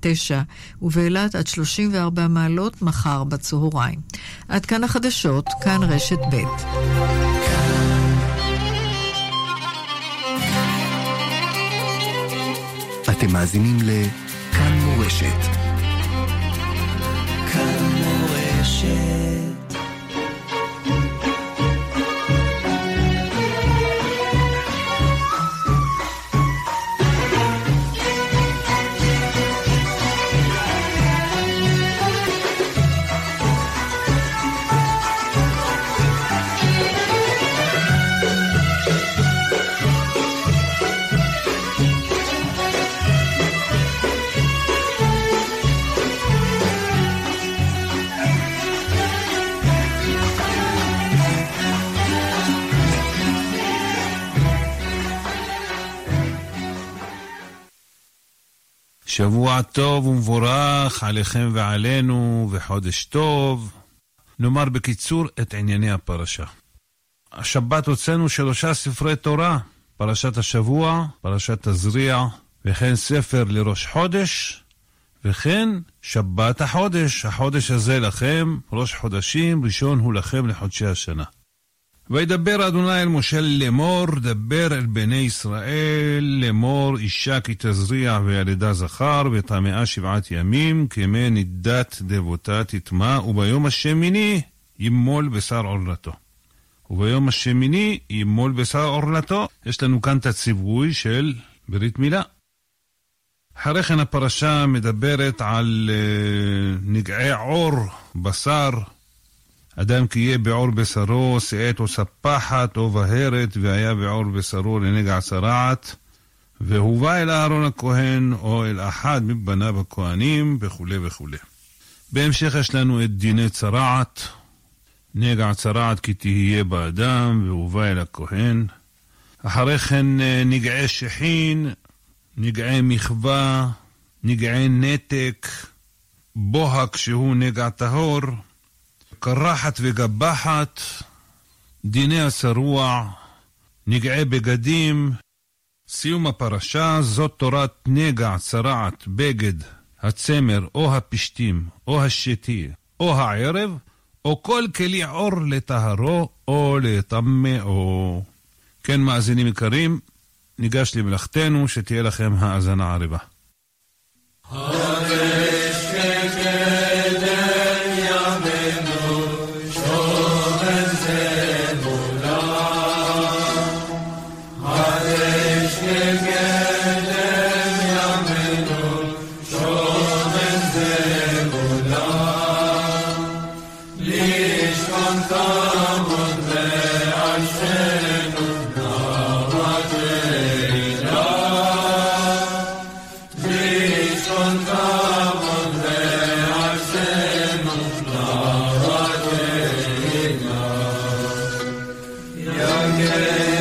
9, ובאילת עד 34 מעלות מחר בצהריים. עד כאן החדשות, כאן רשת ב'. אתם מאזינים לכאן מורשת. שבוע טוב ומבורך עליכם ועלינו, וחודש טוב. נאמר בקיצור את ענייני הפרשה. השבת הוצאנו שלושה ספרי תורה, פרשת השבוע, פרשת תזריע, וכן ספר לראש חודש, וכן שבת החודש. החודש הזה לכם, ראש חודשים, ראשון הוא לכם לחודשי השנה. וידבר אדוני אל משה לאמור, דבר אל בני ישראל, לאמור אישה כי תזריע וילדה זכר, וטמאה שבעת ימים, כמי נידת דבותה תטמא, וביום השמיני ימול בשר עורלתו. וביום השמיני ימול בשר עורלתו. יש לנו כאן את הציווי של ברית מילה. אחרי כן הפרשה מדברת על uh, נגעי עור, בשר, אדם כי יהיה בעור בשרו, שאת או ספחת או בהרת, והיה בעור בשרו לנגע צרעת, והובא אל אהרון הכהן, או אל אחד מבניו הכהנים, וכולי וכולי. בהמשך יש לנו את דיני צרעת, נגע צרעת כי תהיה באדם, והובא אל הכהן. אחרי כן אה, נגעי שחין, נגעי מחווה, נגעי נתק, בוהק שהוא נגע טהור, קרחת וגבחת, דיני השרוע, נגעי בגדים, סיום הפרשה זאת תורת נגע, צרעת, בגד, הצמר או הפשתים או השתי או הערב, או כל כלי עור לטהרו או לטמאו. כן, מאזינים יקרים, ניגש למלאכתנו, שתהיה לכם האזנה ערבה. Yagel Young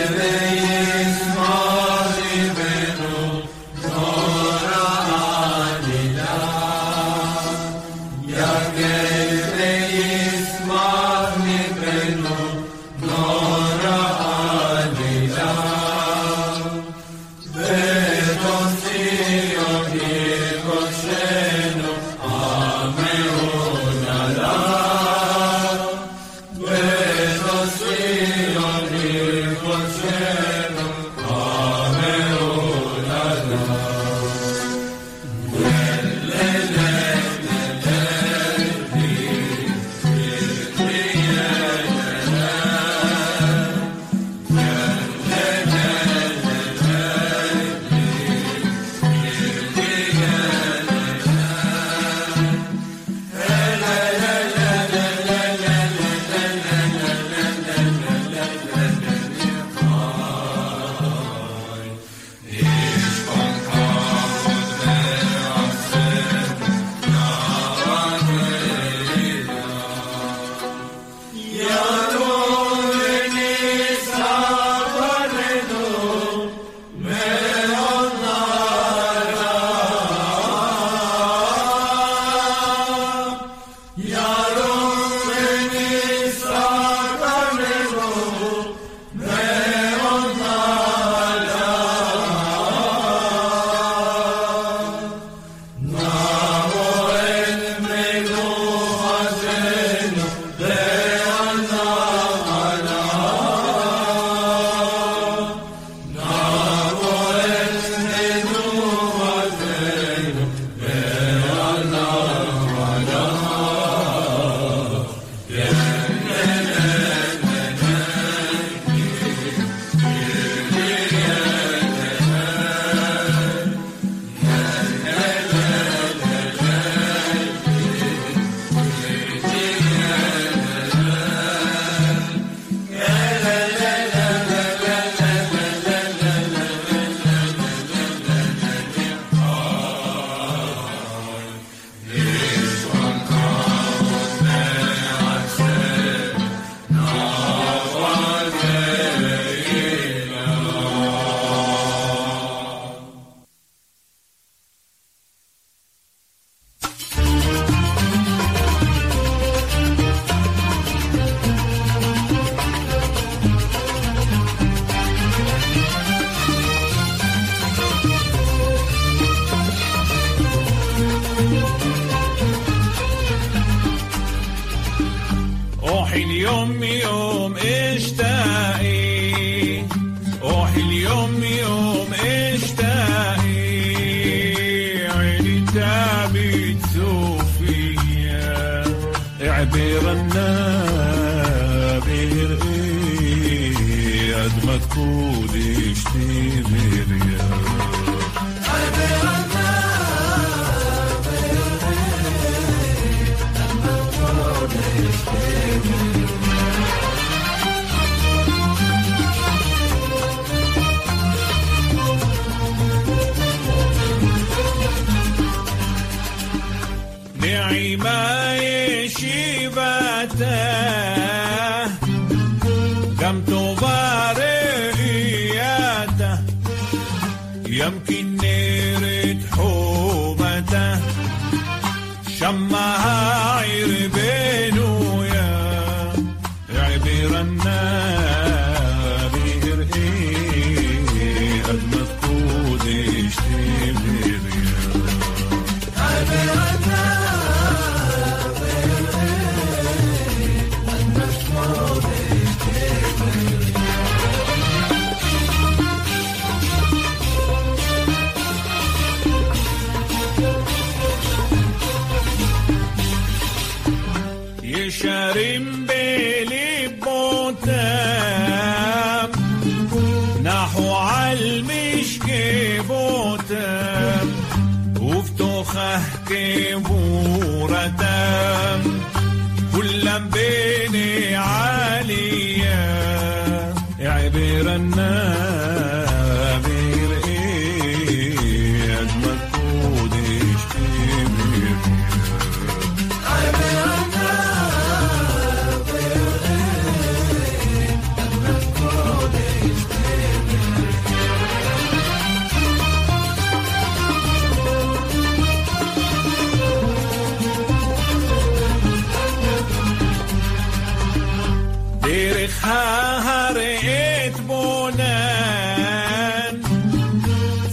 هرئت بنان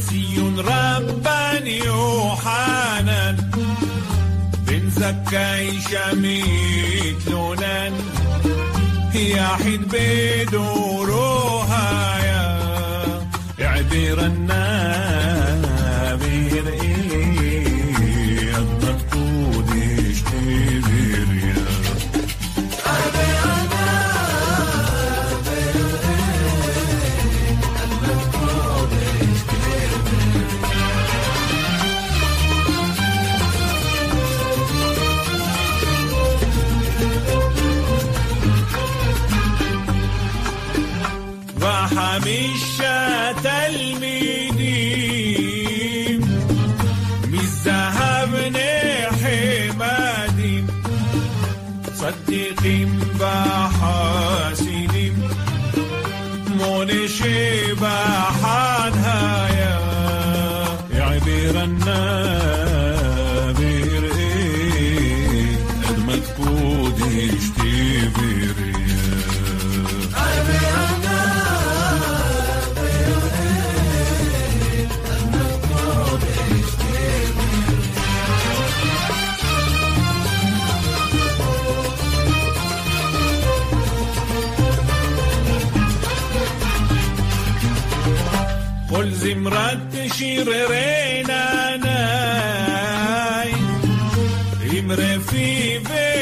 سيون رباني يوحنان شميت لونان يحيد بدورها يا. عبير الناس مش تلميدي مش ذهب حمادي صدقي بحاسدي منشي بحانها يا عبير الناس. כל זמרת שיררנה נאי עם רפיבי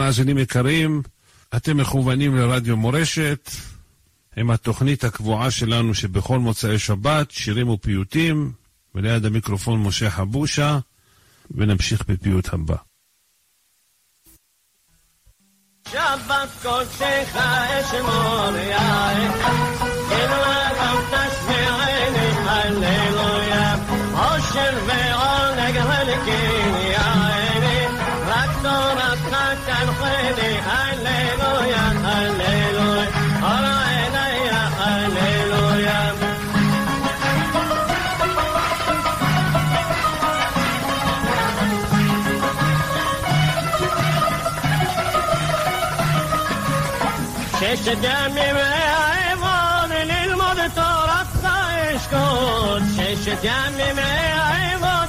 מאזינים יקרים, אתם מכוונים לרדיו מורשת, עם התוכנית הקבועה שלנו שבכל מוצאי שבת, שירים ופיוטים, וליד המיקרופון משה חבושה, ונמשיך בפיוט הבא. שבת קודשך אשמור יאיך, כלבם תשמיעני הללויה, עושר ועונג הלקים תנחני הללויה, הללויה, הללויה, הללויה. ששת ימים אעבוד ללמוד תורתך אשכון ששת ימים אעבוד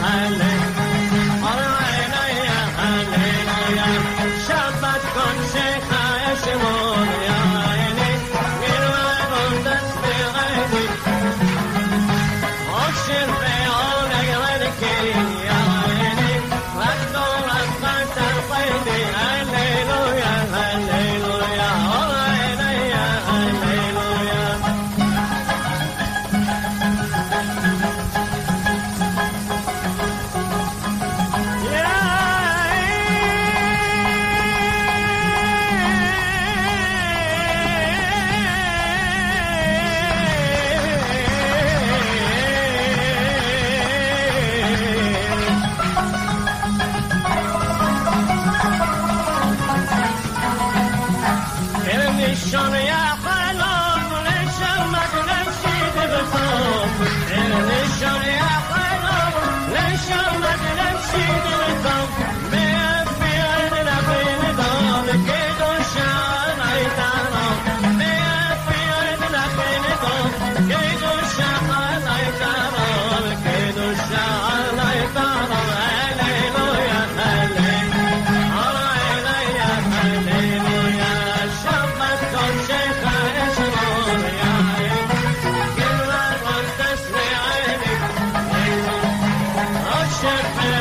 עושר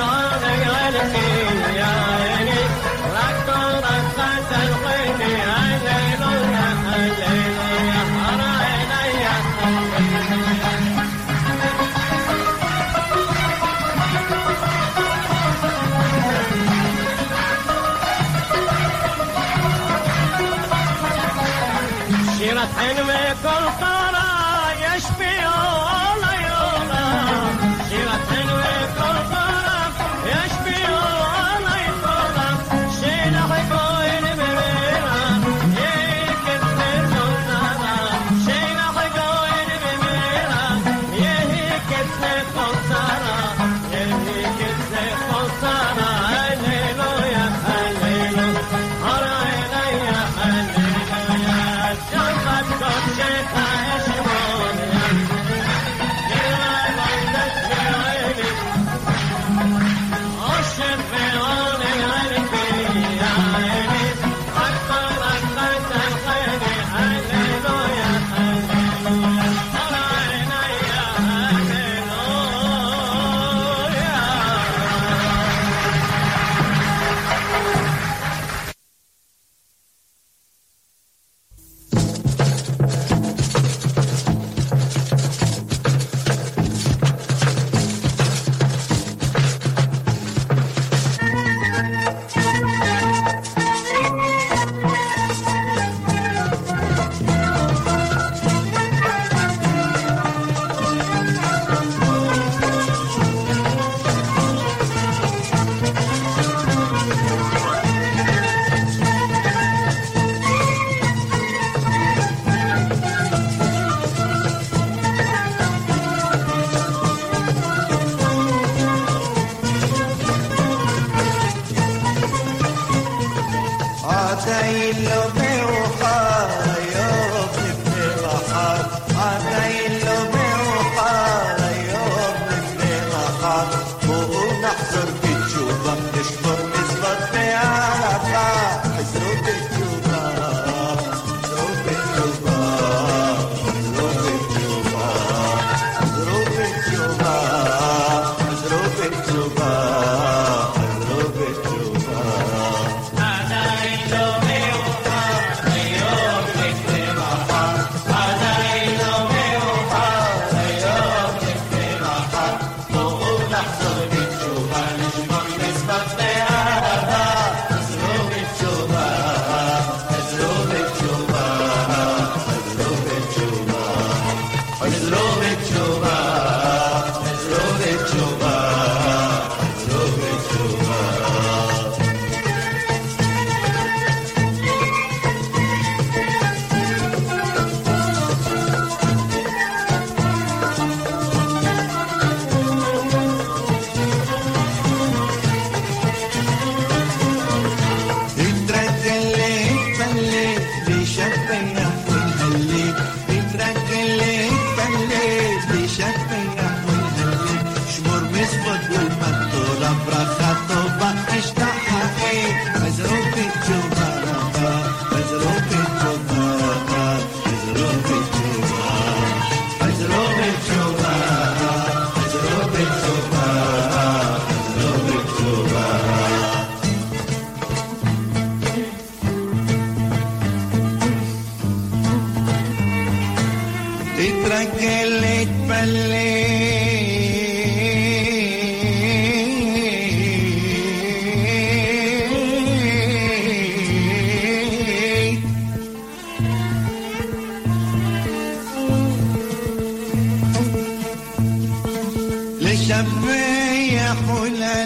مشفي يا حلى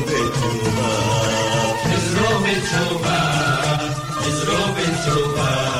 בתשובה, חזרו בתשובה, חזרו בתשובה.